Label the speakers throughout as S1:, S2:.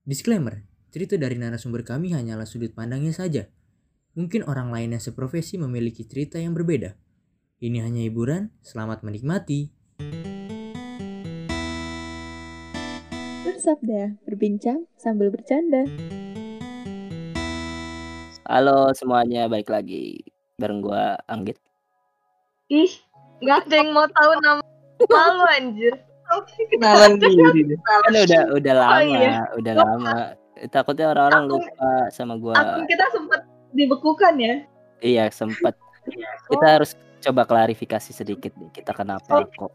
S1: Disclaimer, cerita dari narasumber kami hanyalah sudut pandangnya saja. Mungkin orang lain yang seprofesi memiliki cerita yang berbeda. Ini hanya hiburan, selamat menikmati.
S2: Bersabda, berbincang sambil bercanda.
S3: Halo semuanya, balik lagi bareng gua Anggit.
S4: Ih, nggak ada yang mau tahu nama malu anjir.
S3: Kenalan diri. Kan udah udah lama,
S4: iya.
S3: udah lama. Takutnya orang-orang lupa sama gua.
S4: Akun kita sempat dibekukan ya.
S3: Iya, sempat. Kita harus coba klarifikasi sedikit nih. Kita kenapa kok?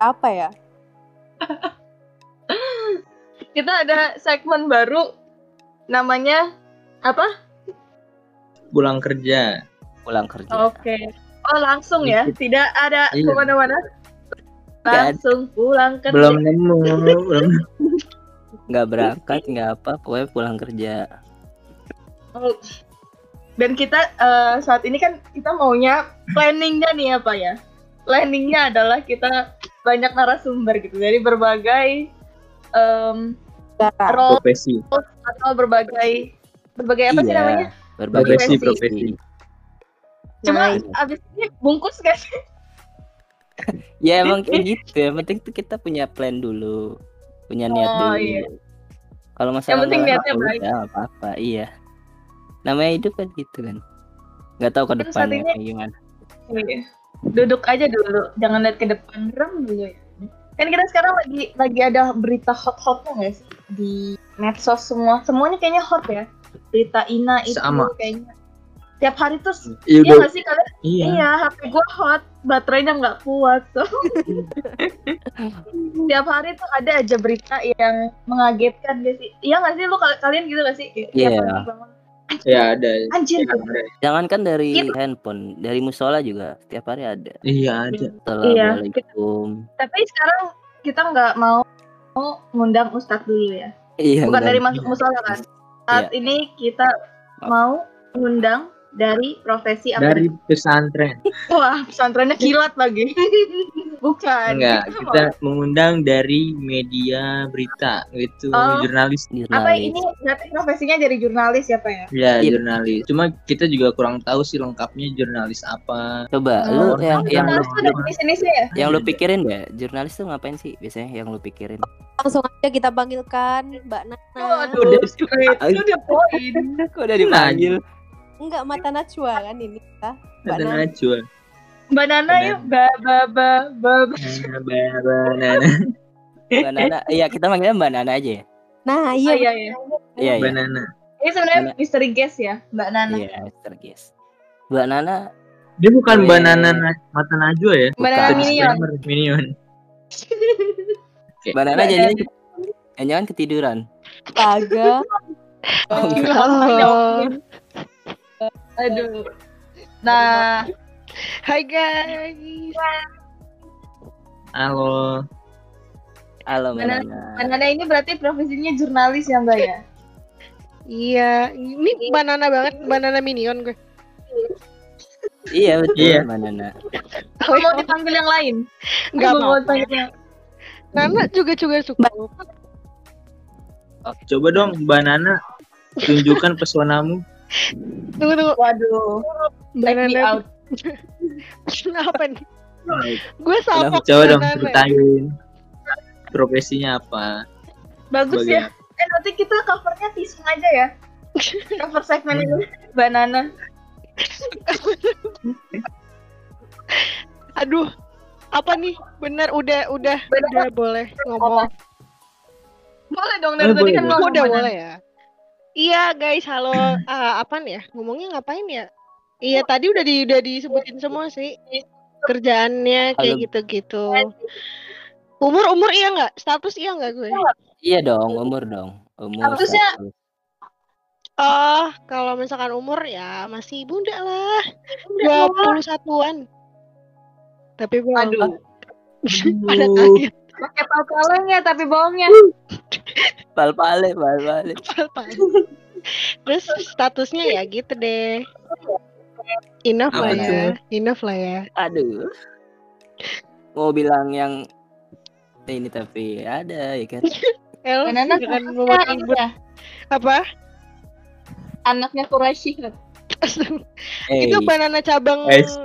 S2: Apa ya?
S4: Kita ada segmen baru namanya apa?
S5: pulang kerja.
S3: Pulang kerja.
S4: Oke. Oh langsung ya, tidak ada
S5: Iya.
S4: ke
S3: mana-mana. Ada.
S4: Langsung pulang kerja.
S5: Belum nemu, belum.
S3: Nggak berangkat, nggak apa, pokoknya pulang kerja.
S4: Oh. Dan kita eh, saat ini kan kita maunya planningnya nih apa ya? Planningnya adalah kita banyak narasumber gitu dari berbagai em,
S2: Darah.
S4: role
S5: Profesi.
S4: atau berbagai berbagai apa sih
S3: Iya,
S4: namanya?
S3: Berbagai
S5: Profesi,
S3: profesi.
S5: profesi.
S4: Cuma
S3: Iya.
S4: abis ini bungkus gak sih?
S3: Ya emang kayak gitu. Yang penting tuh kita punya plan dulu, punya niat
S4: Oh,
S3: dulu.
S4: iya.
S3: Kalau masalah
S4: penting
S3: nggak
S4: niatnya
S3: apa,
S4: baik.
S3: udah, nggak apa-apa, iya. Namanya hidup kan gitu kan. Nggak tahu ke depannya kayak gimana.
S4: Iya. Duduk aja dulu, jangan lihat ke depan rem dulu ya. Kan kita sekarang lagi lagi ada berita hot-hotnya nggak sih di medsos semua, semuanya kayaknya hot ya. Berita Ina itu
S5: Sama.
S4: kayaknya tiap hari tuh
S5: Iya,
S4: Iya nggak sih kalian?
S5: iya.
S4: Iya, HP gue hot, baterainya nggak kuat tuh. Tiap hari tuh ada aja berita yang mengagetkan gak sih? Iya nggak sih lu kal- kalian gitu gak sih? Tiap
S3: Iya.
S4: bangun,
S5: Ya ada.
S4: Anjir,
S5: Ya, ada.
S3: Jangankan dari
S4: Gitu.
S3: handphone, dari musola juga setiap hari ada.
S5: Iya ada.
S3: Assalamualaikum.
S4: tapi sekarang kita nggak mau mau ngundang Ustadz dulu ya.
S3: Iya.
S4: Bukan
S3: enggak.
S4: dari masuk musola kan. Saat ini kita mau ngundang dari profesi apa?
S5: Dari pesantren.
S4: Wah, pesantrennya kilat lagi. Bukan.
S5: Enggak,
S4: Kita
S5: mengundang dari media berita gitu,
S4: Oh.
S5: jurnalis.
S4: mau- apa
S3: Jurnalis.
S4: ini berarti profesinya jadi jurnalis ya Pak ya?
S5: Ya,
S3: Iya.
S5: jurnalis. Cuma kita juga kurang tahu sih lengkapnya jurnalis apa.
S3: Coba
S4: Oh,
S3: lu yang yang lu,
S4: Jurnalis ya?
S3: yang lu pikirin deh, jurnalis tuh ngapain sih biasanya yang lu pikirin?
S2: Langsung aja kita panggilkan Mbak Nana.
S4: Waduh, udah straight. Itu udah poin.
S3: Kok udah dipanggil?
S2: Enggak mata Najwa kan ini kita. Mbak Nana.
S5: Najwa.
S4: Mbak Nana yuk, ba ba ba ba. ba.
S5: Banana.
S3: Mbak Nana. Iya, kita manggilnya Mbak Nana aja ya.
S2: Nah,
S4: Oh,
S2: iya.
S4: iya iya.
S3: Iya, iya.
S5: Banana.
S4: Ini sebenarnya
S3: Nana.
S4: misteri guest ya, Mbak Nana.
S3: Iya, Mr. Guess. Mbak Nana
S5: Dia bukan
S3: Weh.
S5: banana na- mata Najwa ya?
S4: Mbak Nana
S3: Bukan.
S4: Minion.
S5: Minion. Oke.
S3: Mbak Nana
S4: Mbak
S3: jadi
S4: Nana.
S3: jangan ketiduran.
S2: Astaga.
S3: Oh, enggak.
S2: Oh.
S4: Aduh. Nah,
S6: Hai guys.
S5: Halo.
S3: Halo Mbak
S4: Mbak
S3: Nana.
S4: Mbak Nana ini berarti profesinya jurnalis ya Mbak ya?
S6: Iya, ini banana banget, banana minion gue.
S3: Iya betul
S5: Iya.
S3: Mbak Nana.
S4: Kalau mau dipanggil yang lain?
S6: Enggak mau.
S4: dipanggil yang
S6: Nana juga juga suka.
S5: Coba dong Banana tunjukkan pesonamu.
S6: Tunggu tunggu.
S4: Waduh, let me
S6: Banana.
S4: out.
S6: Kenapa nih? Gue sama
S5: Coba dong ceritain profesinya apa.
S4: Bagus
S5: Bagian.
S4: ya. Eh nanti kita covernya tisung aja ya. Cover segmen ini banana.
S6: Aduh. Apa nih? Bener udah udah
S4: Bener.
S6: udah boleh ngomong.
S4: Boleh dong dari
S5: Eh,
S4: tadi
S5: boleh,
S4: kan
S5: boleh.
S4: ngomong
S6: udah boleh ya. Iya guys, halo. Ah, apaan ya? Ngomongnya ngapain ya? Iya tadi udah di udah disebutin semua sih kerjaannya kayak
S3: Halo.
S6: gitu-gitu. Umur umur iya nggak? Status iya nggak gue?
S3: Iya dong, umur dong. Umur.
S4: Statusnya-
S3: status.
S6: Oh, kalau misalkan umur ya masih muda lah. 21-an. Tapi belum.
S4: Aduh,
S6: Pada kaget.
S4: Pakai palpaleng ya tapi bohongnya.
S3: Pal-pale, pal-pale.
S6: Pal-pal. Terus statusnya ya gitu deh. Enough lah ya. Enough lah ya.
S3: Aduh. Mau bilang yang ini tapi ada ya kan.
S6: El
S4: Banana
S6: jangan membuat ribut. Apa?
S4: anaknya Quraisy kan.
S3: Eh,
S6: Itu banana cabang
S5: Guys.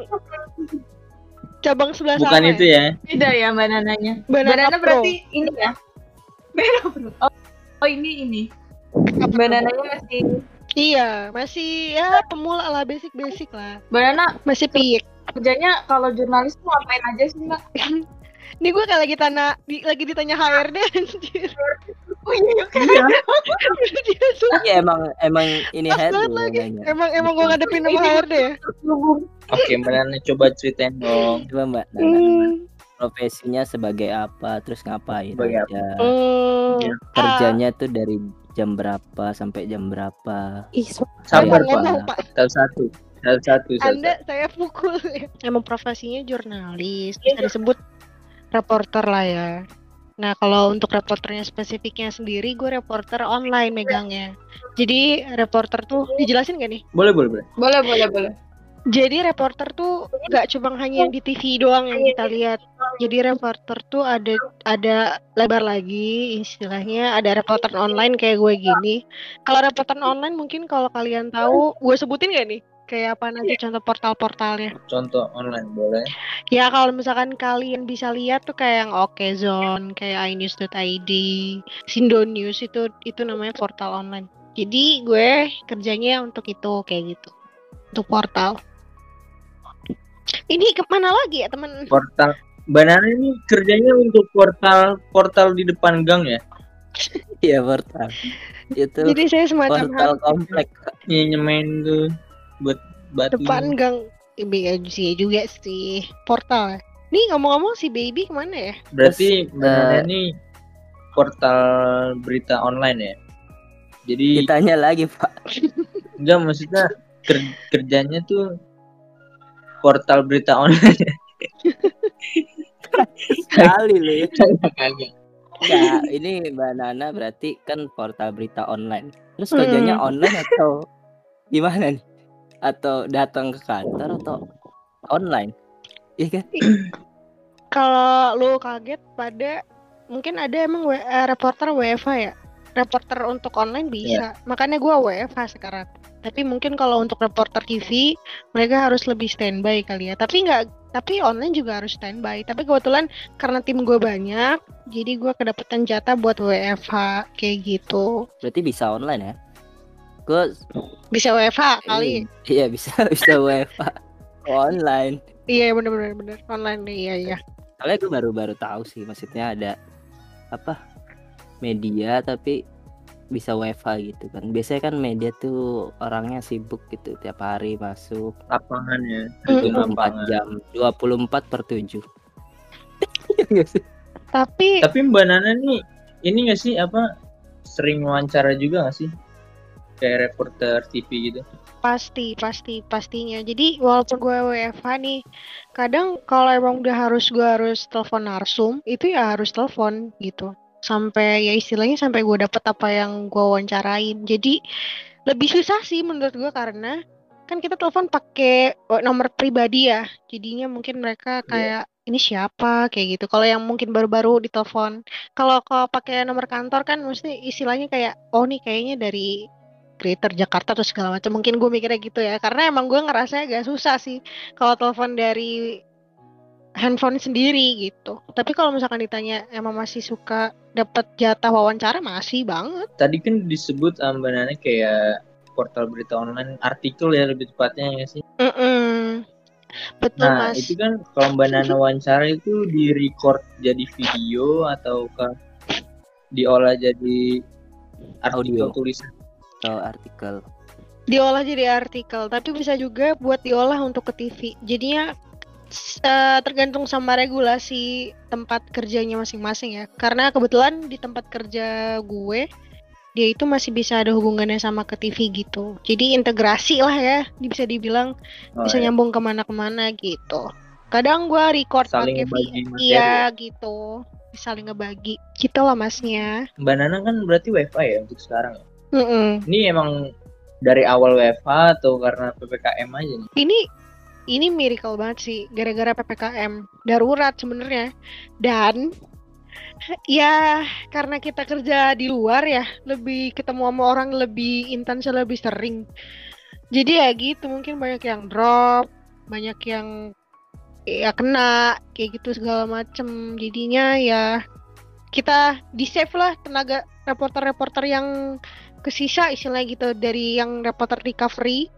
S6: Cabang sebelah
S5: Bukan
S6: sana
S5: itu
S6: ya?
S5: ya.
S4: Beda ya banananya.
S6: Banana,
S4: Banana
S6: Pro.
S4: berarti ini ya. Beda bro. Oh, oh ini ini. Banananya masih
S6: Iya, masih ya pemula lah, basic-basic lah.
S4: banana
S6: Masih piik.
S4: kerjanya kalau jurnalis tuh ngapain aja sih mbak?
S6: Ini gue kayak lagi tanya, di- lagi ditanya HRD anjir.
S4: Oh iya kan?
S6: Dia suka-
S3: Iya emang emang ini
S6: lagi.
S3: nanya.
S6: Emang emang gue ngadepin sama HRD ya.
S5: Oke, Mbak Nana coba ceritain dong.
S3: Coba Mbak Nana,
S6: Hmm.
S3: profesinya sebagai apa, terus ngapain
S5: Sebagai
S3: aja.
S6: Hmm.
S5: Ya,
S3: Kerjanya tuh dari jam berapa sampai jam berapa.
S2: Ih,
S5: Sabar, Pak.
S6: Pak.
S5: Satu-satu. Satu-satu. satu.
S6: Anda saya pukul. Emang profesinya jurnalis, bisa disebut reporter lah ya. Nah kalau untuk reporternya spesifiknya sendiri, gue reporter online megangnya. Jadi reporter tuh dijelasin gak nih?
S5: Boleh, boleh, boleh.
S4: Boleh boleh boleh.
S6: Jadi reporter tuh gak cuma hanya yang di TV doang yang kita lihat. Jadi reporter tuh ada ada lebar lagi istilahnya ada reporter online kayak gue gini. Kalau reporter online mungkin kalau kalian tahu, gue sebutin gak nih? Kayak apa nanti contoh portal-portalnya?
S5: Contoh online boleh.
S6: Ya kalau misalkan kalian bisa lihat tuh kayak yang Okezone, kayak inews.id, Sindo News itu itu namanya portal online. Jadi gue kerjanya untuk itu kayak gitu. Untuk portal. Ini ke mana lagi ya teman?
S5: Portal Nana ini kerjanya untuk portal portal di depan gang ya?
S3: Iya portal. Itu
S6: Jadi saya semacam
S3: portal komplek.
S5: Nyemain tuh buat batu.
S6: depan gang sih juga sih portal. ya. Nih ngomong-ngomong si baby ke mana ya?
S5: Berarti
S3: Terus, eh,
S5: ini portal berita online ya? Jadi
S3: Ditanya lagi Pak.
S5: enggak maksudnya ker- kerjanya tuh portal berita online.
S3: Kali lu ya.
S5: Kagak.
S3: Enggak, ini Mbak Nana berarti kan portal berita online. Terus kerjanya online atau gimana nih? Atau datang ke kantor atau online? Iya kan?
S6: Kalau lu kaget pada mungkin ada emang W- eh, reporter WFH ya. Reporter untuk online bisa. Makanya gua WFH sekarang. Tapi mungkin kalau untuk reporter TV mereka harus lebih standby kali ya. Tapi nggak tapi online juga harus standby. Tapi kebetulan karena tim gue banyak, jadi gua kedapatan jatah buat WFH kayak gitu.
S3: Berarti bisa online ya? Gue
S6: Bisa WFH kali.
S3: Iya bisa bisa WFA online.
S6: Iya bener-bener bener online nih iya iya.
S3: Soalnya gue baru-baru tahu sih maksudnya ada apa media tapi bisa WFA gitu kan. Biasanya kan media tuh orangnya sibuk gitu tiap hari masuk
S5: Lapangan ya.
S6: Mm-mm.
S5: Terjun
S3: 24
S5: lapangan.
S3: jam, 24 per 7. Iya nggak sih?
S6: Tapi
S5: Tapi Mbak Nana nih ini nggak sih apa sering wawancara juga nggak sih? Kayak reporter TV gitu.
S6: Pasti, pasti, pastinya. Jadi walaupun gue WFH nih, kadang kalau emang udah harus gue harus telepon narsum, itu ya harus telepon gitu. Sampai ya istilahnya sampai gue dapet apa yang gue wawancarain. Jadi lebih susah sih menurut gue karena kan kita telepon pakai nomor pribadi ya. Jadinya mungkin mereka kayak ini siapa kayak gitu. Kalau yang mungkin baru-baru ditelepon, kalau kalau pakai nomor kantor kan mesti istilahnya kayak oh nih kayaknya dari Greater Jakarta atau segala macam mungkin gue mikirnya gitu ya karena emang gue ngerasa agak susah sih kalau telepon dari handphone sendiri gitu tapi kalau misalkan ditanya emang masih suka dapat jatah wawancara masih banget
S5: Tadi kan disebut sama Mbak Nana kayak portal berita online artikel ya lebih tepatnya ya sih.
S6: Mm-mm. betul
S5: Nah
S6: mas
S5: itu kan kalau Mbak Nana wawancara itu di record jadi video ataukah diolah jadi artikel
S3: Audio.
S5: tulisan?
S3: Atau artikel.
S6: diolah jadi artikel tapi bisa juga buat diolah untuk ke TV jadinya eh, tergantung sama regulasi tempat kerjanya masing-masing ya. Karena kebetulan di tempat kerja gue dia itu masih bisa ada hubungannya sama ke TV gitu. Jadi integrasi lah ya bisa dibilang
S5: Oh,
S6: bisa
S5: ya.
S6: nyambung ke mana-kemana gitu. Kadang gue record pakai iya gitu. Saling ngebagi. Gitu lah masnya.
S5: Mbak Nana kan berarti WFA ya untuk sekarang ya.
S6: Mm-mm.
S5: Ini emang dari awal WFA atau karena PPKM aja nih?
S6: ini ini miracle banget sih gara-gara ppkm darurat sebenarnya dan Ya, karena kita kerja di luar ya, lebih ketemu sama orang lebih intens lebih sering. Jadi ya gitu, mungkin banyak yang drop, banyak yang ya kena kayak gitu segala macem. Jadinya ya kita di save lah tenaga reporter-reporter yang kesisa istilahnya gitu dari yang reporter recovery.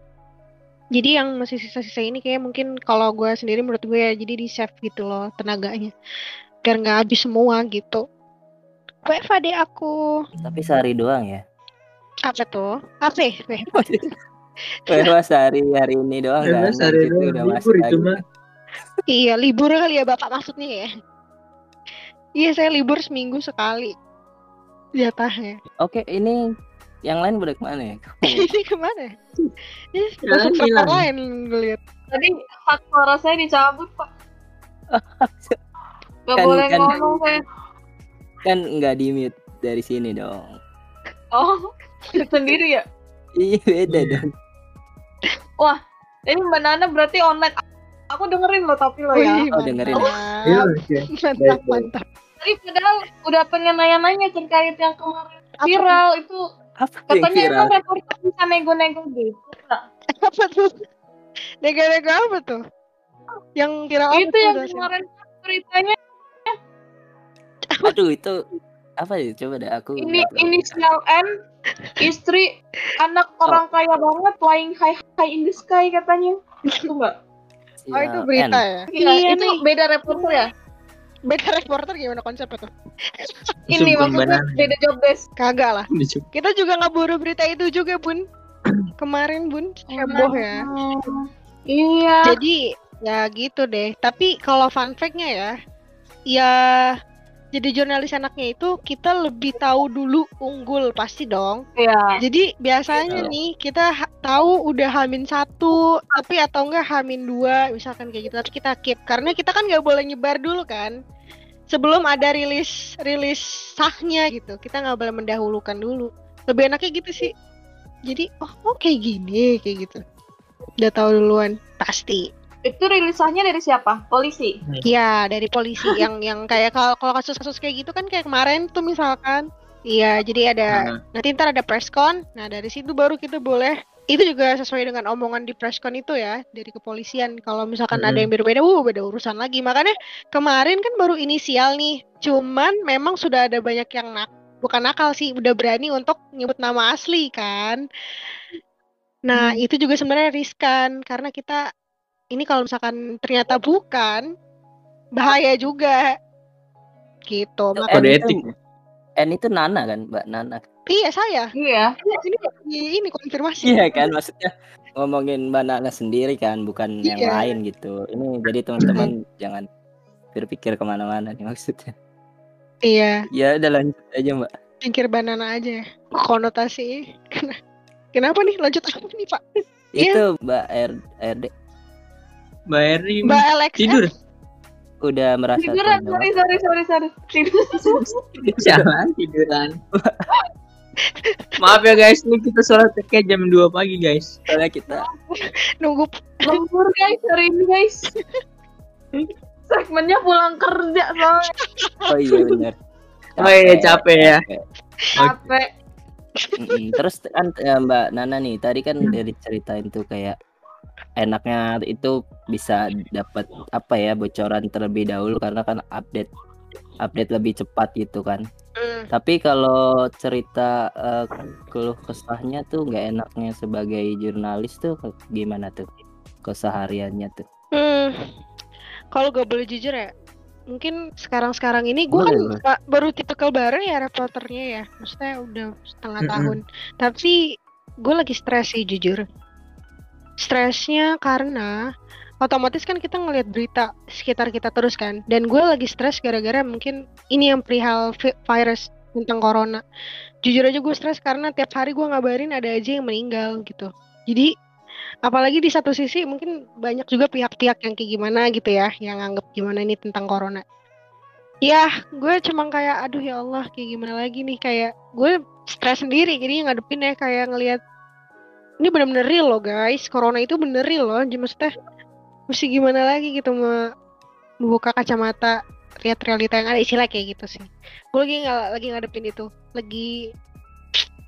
S6: Jadi yang masih sisa-sisa ini kayak mungkin kalau gue sendiri menurut gue ya jadi di save gitu loh tenaganya biar nggak habis semua gitu. WFA deh aku.
S3: Tapi sehari doang ya.
S6: Apa tuh? Apa? ya?
S3: WFH sehari hari ini doang kan.
S5: sehari
S3: Itu
S5: doang,
S3: udah
S5: libur
S3: masuk
S5: itu
S3: lagi.
S5: mah.
S6: iya, libur kali ya Bapak maksudnya ya. Iya, saya libur seminggu sekali. Jatahnya.
S3: Oke, ini yang lain udah ke mana ya?
S6: Ini ke mana? Ini
S5: Jalan
S6: masuk
S5: hilang.
S6: lain gue lihat.
S4: Tadi hak suara saya dicabut, Pak. Gak
S3: Kan-
S4: boleh
S3: kan-
S4: ngomong saya.
S3: kan nggak di mute dari sini dong.
S4: Oh, sendiri ya?
S3: Iya beda
S5: Iya.
S3: dong.
S4: Ini Mbak Nana berarti online. Aku dengerin loh tapi lo ya.
S6: Wih,
S3: Oh, dengerin.
S6: mantap.
S5: Iya, oke.
S6: Mantap, mantap.
S4: Tadi padahal udah pengen nanya-nanya terkait yang kemarin
S6: Apa
S4: viral itu.
S3: Apa yang
S4: Katanya
S3: viral?
S4: emang reporter bisa nego-nego gitu.
S6: Apa tuh? Nega-nega apa tuh? Yang viral apa
S4: Itu yang kemarin ceritanya
S3: Aduh itu apa ya? Coba deh aku.
S4: ini inisial N istri anak orang kaya banget flying high high in the sky katanya. Itu enggak?
S6: Oh, itu berita
S3: N.
S6: ya?
S4: Iya, itu
S6: nih.
S4: beda reporter ya?
S6: Beda reporter gimana konsepnya tuh?
S4: Ini
S5: Sumpah,
S4: maksudnya beda job desk.
S6: Kagak lah. Kita juga nggak buru berita itu juga, Bun. Kemarin, Bun, heboh ya.
S4: Iya.
S6: Jadi ya gitu deh. Tapi kalau fun fact-nya ya, ya jadi jurnalis anaknya itu kita lebih tahu dulu unggul pasti dong.
S4: Iya.
S6: Jadi biasanya
S3: Iya.
S6: nih kita tahu udah hamin satu, tapi atau enggak hamin dua, misalkan kayak gitu. Tapi kita keep karena kita kan nggak boleh nyebar dulu kan. Sebelum ada rilis rilis sahnya gitu, kita nggak boleh mendahulukan dulu. Lebih enaknya gitu sih. Jadi oh, oh kayak gini kayak gitu. Udah tahu duluan pasti.
S4: Itu rilisannya dari siapa? Polisi.
S6: Iya, dari polisi yang yang kayak kalau kalau kasus-kasus kayak gitu kan kayak kemarin tuh misalkan. Iya, jadi ada
S5: Nah,
S6: nanti ntar ada presscon. Nah, dari situ baru kita boleh itu juga sesuai dengan omongan di presscon itu ya dari kepolisian. Kalau misalkan ada
S5: Mm-mm.
S6: yang berbeda, uh beda urusan lagi. Makanya kemarin kan baru inisial nih. Cuman memang sudah ada banyak yang nak bukan nakal sih, udah berani untuk nyebut nama asli kan. Nah, itu juga sebenarnya riskan karena kita ini kalau misalkan ternyata bukan bahaya juga. Gitu. Makanya
S5: Kode
S3: N
S5: etik.
S3: itu, N itu Nana kan, Mbak Nana.
S6: iya saya.
S4: Iya.
S6: Ini ini, ini konfirmasi.
S3: Iya kan, maksudnya ngomongin Mbak Nana sendiri kan, bukan yang
S6: Iya.
S3: lain gitu. Ini jadi teman-teman jangan berpikir ke mana-mana nih maksudnya.
S6: Iya,
S3: Ya udah lanjut aja Mbak.
S6: pikir banana aja. Konotasi. Kena- Kenapa nih? Lanjut apa nih, Pak? Iya.
S3: Itu Mbak R RD
S5: Mbak Eri
S6: Mbak Alex
S5: tidur.
S3: udah merasa
S4: Tiduran, sorry, sorry, sorry, sorry. Tidur.
S5: Jalan tiduran. Maaf ya guys, ini kita sholat kayak jam 2 pagi guys.
S3: Soalnya kita
S6: nunggu
S4: Lembur guys hari ini guys. Segmennya pulang kerja soalnya
S3: oh iya benar.
S5: Oh iya capek ya.
S4: capek.
S3: Mm-mm. Terus kan eh, Mbak Nana nih tadi kan dari ceritain tuh kayak enaknya itu bisa dapat apa ya bocoran terlebih dahulu karena kan update update lebih cepat gitu kan.
S6: Hmm,
S3: Tapi kalau cerita eh, keluh kesahnya tuh nggak enaknya sebagai jurnalis tuh gimana tuh kesehariannya tuh?
S6: hmm. Kalau gue boleh jujur ya, mungkin sekarang-sekarang ini gue kan
S3: Boleh, boleh.
S6: ba- baru tipikal baru ya reporternya ya, maksudnya udah setengah
S5: Mm-mm.
S6: tahun. Tapi gue lagi stres sih jujur. Stresnya karena otomatis kan kita ngelihat berita sekitar kita terus kan, dan gue lagi stres gara-gara mungkin ini yang perihal vi- virus tentang corona. Jujur aja gue stres karena tiap hari gue ngabarin ada aja yang meninggal gitu. Jadi apalagi di satu sisi mungkin banyak juga pihak-pihak yang kayak gimana gitu ya yang anggap gimana ini tentang corona ya gue cuma kayak aduh ya Allah kayak gimana lagi nih kayak gue stres sendiri jadi ngadepin ya kayak ngelihat ini bener-bener real loh guys. Corona itu bener real loh. Maksudnya mesti gimana lagi gitu me- membuka kacamata lihat realita yang ada. Istilah kayak gitu sih. Gue lagi nggak lagi ngadepin itu. Lagi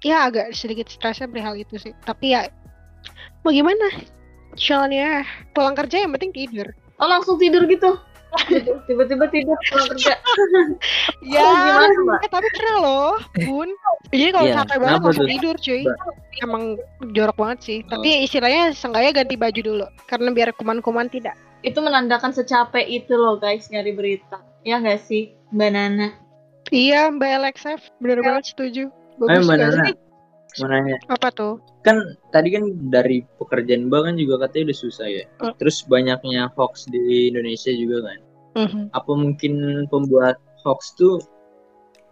S6: ya agak sedikit stresnya perihal itu sih. Tapi ya mau gimana? Soalnya pulang kerja yang penting tidur.
S4: Oh langsung tidur gitu. Tiba-tiba tidur pulang kerja.
S6: ya
S4: Oh, gimana, Mbak?
S6: eh, tapi pernah loh bun jadi kalau
S3: Iya,
S6: capek banget langsung tidur cuy
S5: Mbak?
S6: emang jorok banget sih tapi istilahnya sengaja ganti baju dulu karena biar kuman-kuman tidak
S4: Itu menandakan secapek itu loh guys nyari berita. Ya nggak sih Mbak Nana?
S6: iya mbak LXF bener banget setuju bagus
S5: Mbak Nana,
S6: sih?
S5: mau nanya.
S6: apa tuh
S5: Kan tadi kan dari pekerjaan Mbak kan juga katanya udah susah ya.
S6: Hmm.
S5: Terus banyaknya hoax di Indonesia juga kan.
S6: Mhm.
S5: Apa mungkin pembuat hoax tuh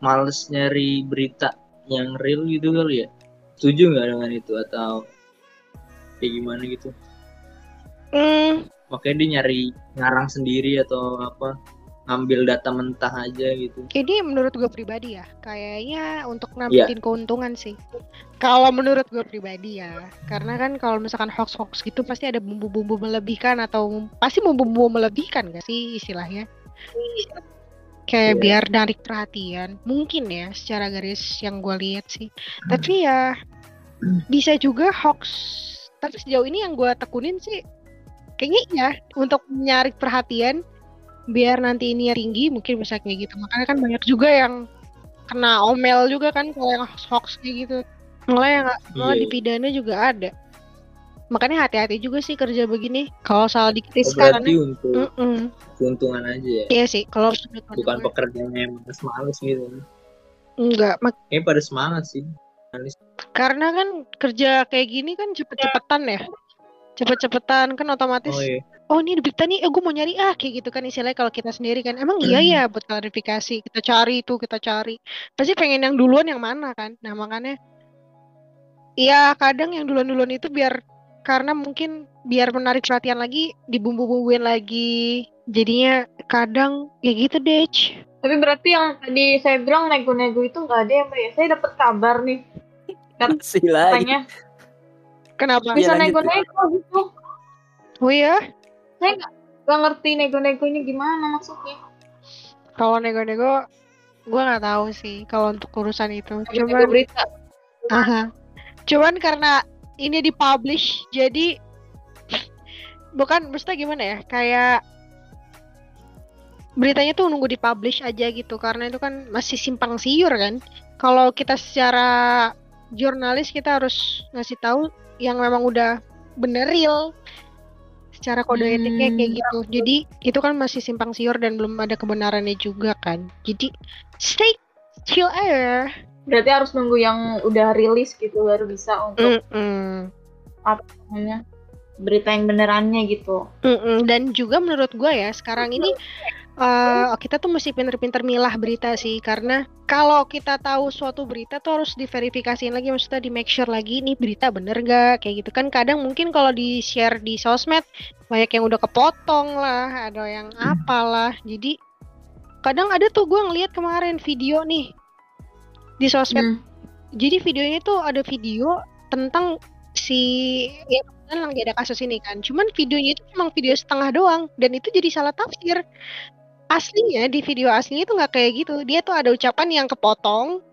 S5: males nyari berita yang real gitu kali ya? Setuju nggak dengan itu atau kayak gimana gitu?
S6: Hmm,
S5: Makanya dia nyari ngarang sendiri atau apa ngambil data mentah aja gitu.
S6: ini menurut gue pribadi ya, kayaknya untuk nambahin keuntungan sih. Kalau menurut gue pribadi ya, karena kan kalau misalkan hoax-hoax gitu pasti ada bumbu-bumbu melebihkan atau pasti bumbu-bumbu melebihkan gak sih istilahnya? Kayak
S5: Iya.
S6: biar narik perhatian, mungkin ya secara garis yang gue lihat sih. Tapi ya bisa juga hoax. Tapi sejauh ini yang gue tekunin sih, kayaknya ya untuk menarik perhatian biar nanti ini tinggi mungkin bisa kayak gitu makanya kan banyak juga yang kena omel juga kan kalau yang hoax hoax kayak gitu malah yang malah
S5: Iya.
S6: dipidana juga ada makanya hati-hati juga sih kerja begini kalau salah dikit
S5: Oh,
S6: riskan
S5: berarti untuk
S6: Mm-mm.
S5: keuntungan aja ya.
S6: iya sih kalau
S5: Bukan pekerjaan yang males gitu.
S6: enggak mak-
S5: Kayaknya pada semangat sih.
S6: karena kan kerja kayak gini kan cepet-cepetan ya cepet-cepetan kan otomatis
S5: Oh iya.
S6: Oh ini berita nih, eh gue mau nyari ah kayak gitu kan istilahnya kalau kita sendiri kan. Emang iya ya buat klarifikasi kita cari itu kita cari. Pasti pengen yang duluan yang mana kan? Nah makanya Iya kadang yang duluan-duluan itu biar karena mungkin biar menarik perhatian lagi dibumbu-bumbuin lagi. Jadinya kadang ya gitu deh.
S4: Tapi berarti yang tadi saya bilang nego-nego itu nggak ada ya Mbak ya? Saya dapat kabar nih.
S3: Lagi.
S4: katanya.
S6: Kenapa?
S3: Iya,
S4: bisa
S3: lanjut,
S4: nego-nego gitu.
S6: oh ya
S4: Saya nggak nggak ngerti nego-negonya gimana maksudnya.
S6: kalau nego-nego gue nggak tahu sih kalau untuk urusan itu cuman
S4: berita.
S6: Aha. Cuman karena ini dipublish jadi bukan maksudnya gimana ya? Kayak beritanya tuh nunggu dipublish aja gitu karena itu kan masih simpang siur kan. Kalau kita secara jurnalis kita harus ngasih tahu yang memang udah bener real secara kode
S4: Hmm.
S6: etiknya kayak gitu. Jadi itu kan masih simpang siur dan belum ada kebenarannya juga kan. Jadi stay chill aja.
S4: Berarti harus nunggu yang udah rilis gitu baru bisa untuk
S6: Mm-mm.
S4: namanya berita yang benerannya gitu.
S6: Mm-mm, dan juga menurut gue ya sekarang ini eh, kita tuh mesti pinter-pinter milah berita sih karena kalau kita tahu suatu berita tuh harus diverifikasiin lagi maksudnya di make sure lagi ini berita bener gak kayak gitu kan kadang mungkin kalau di share di sosmed banyak yang udah kepotong lah ada yang apalah jadi kadang ada tuh gue ngeliat kemarin video nih di sosmed
S4: Hmm.
S6: jadi videonya tuh ada video tentang si ya kan lagi ada kasus ini kan. Cuman videonya itu memang video setengah doang dan itu jadi salah tafsir. Aslinya di video aslinya itu nggak kayak gitu. Dia tuh ada ucapan yang kepotong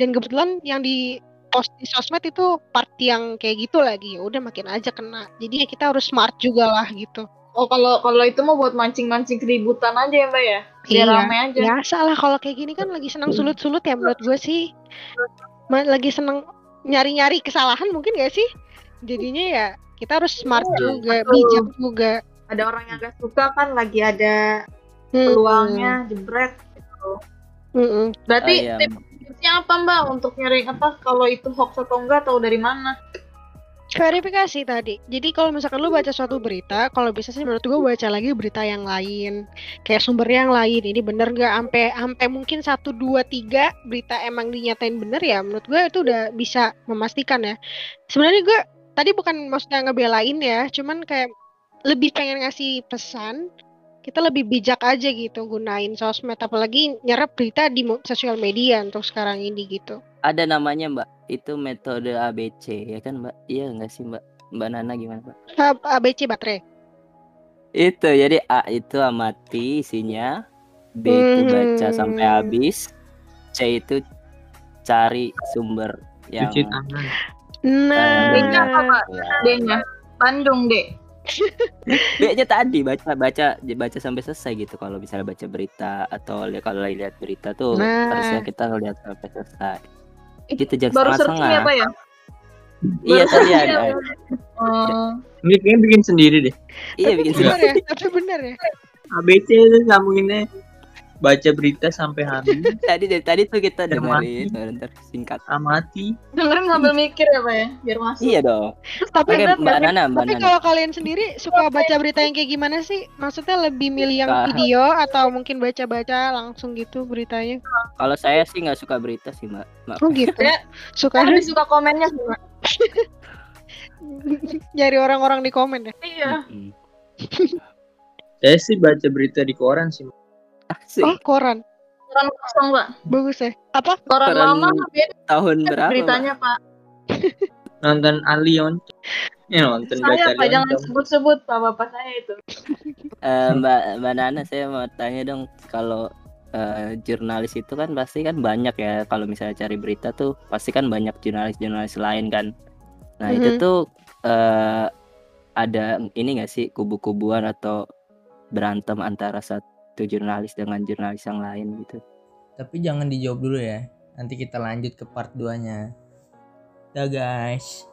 S6: dan kebetulan yang di post di sosmed itu part yang kayak gitu lagi. Ya udah makin aja kena. Jadi ya kita harus smart juga lah gitu.
S4: Oh kalau kalau itu mau buat mancing-mancing keributan aja ya Mbak ya? Biar
S6: Iya.
S4: rame aja.
S6: Biasa lah kalau kayak gini kan lagi senang sulut-sulut ya menurut gue sih. Lagi seneng nyari-nyari kesalahan mungkin gak sih? Jadinya ya kita harus smart
S4: Iya,
S6: juga, bijak juga.
S4: Ada orang yang gak suka kan lagi ada
S6: Hmm.
S4: peluangnya jebret gitu.
S6: Mm-mm.
S4: Berarti
S3: Ayam.
S4: tipsnya apa Mbak untuk nyari apa kalau itu hoax atau enggak tahu dari mana?
S6: Verifikasi tadi. Jadi kalau misalkan lu baca suatu berita, kalau bisa sih menurut gue baca lagi berita yang lain, kayak sumbernya yang lain. Ini bener nggak? Ampe ampe mungkin satu dua tiga berita emang dinyatain bener ya? Menurut gue itu udah bisa memastikan ya. Sebenarnya gue tadi bukan maksudnya ngebelain ya, cuman kayak lebih pengen ngasih pesan kita lebih bijak aja gitu gunain sosmed apalagi nyerap berita di sosial media untuk sekarang ini gitu.
S3: Ada namanya Mbak. Itu metode ABC ya kan Mbak? Iya nggak sih Mbak? Mbak Nana gimana Mbak?
S6: ABC baterai.
S3: Itu jadi A itu amati isinya. B itu baca
S6: Hmm.
S3: sampai habis, C itu cari sumber yang
S5: Cuci tangan.
S6: Nah,
S4: D-nya apa, Pak?
S3: ya.
S4: D-nya. Bandung, D.
S3: B aja tadi baca baca baca sampai selesai gitu kalau misalnya baca berita atau kalau lagi lihat berita tuh
S6: Nah.
S3: harusnya kita lihat sampai selesai. Gitu jangan
S4: Baru searching
S3: setengah-setengah.
S4: ya, ya?
S3: Iya tadi ada.
S4: ya? Oh.
S5: Ini kayaknya bikin sendiri deh.
S3: Iya
S6: tapi
S3: bikin
S6: bener ya, tapi bener ya.
S5: ABC itu sambunginnya baca berita sampai habis
S3: tadi dari tadi tuh kita dengerin bentar singkat.
S5: amati
S4: Dengerin sambil mikir ya, Pak ya? Biar masuk.
S3: Iya dong.
S6: Tapi
S4: bener,
S3: Mbak
S4: bener.
S3: Nana, Mbak
S6: tapi
S3: Nana.
S6: kalau kalian sendiri suka baca berita yang kayak gimana sih? Maksudnya lebih milih yang
S3: Suka.
S6: video atau mungkin baca-baca langsung gitu beritanya?
S3: Kalau saya sih nggak suka berita sih Mbak. Maaf.
S6: Oh gitu.
S4: Ya,
S6: Suka
S4: lebih suka komennya sih, Pak.
S6: nyari orang-orang di komen ya.
S4: Iya.
S5: Saya sih baca berita di koran sih
S3: Asik.
S6: Oh, koran.
S4: Koran kosong, Pak.
S6: Bagus ya. Apa?
S4: Koran
S3: Koran
S4: lama beda
S3: Tahun berapa?
S4: Beritanya, Pak.
S5: nonton Ali Onco ya nonton
S4: Saya, Pak, jangan sebut-sebut Pak Bapak saya itu.
S3: Eh, Mbak Mbak Nana saya mau tanya dong kalau eh, jurnalis itu kan pasti kan banyak ya kalau misalnya cari berita tuh pasti kan banyak jurnalis-jurnalis lain kan. Nah itu
S6: Mhm.
S3: tuh eh, ada ini nggak sih kubu-kubuan atau berantem antara satu jurnalis dengan jurnalis yang lain gitu?
S1: Tapi jangan dijawab dulu ya. Nanti kita lanjut ke part 2-nya. Dah guys.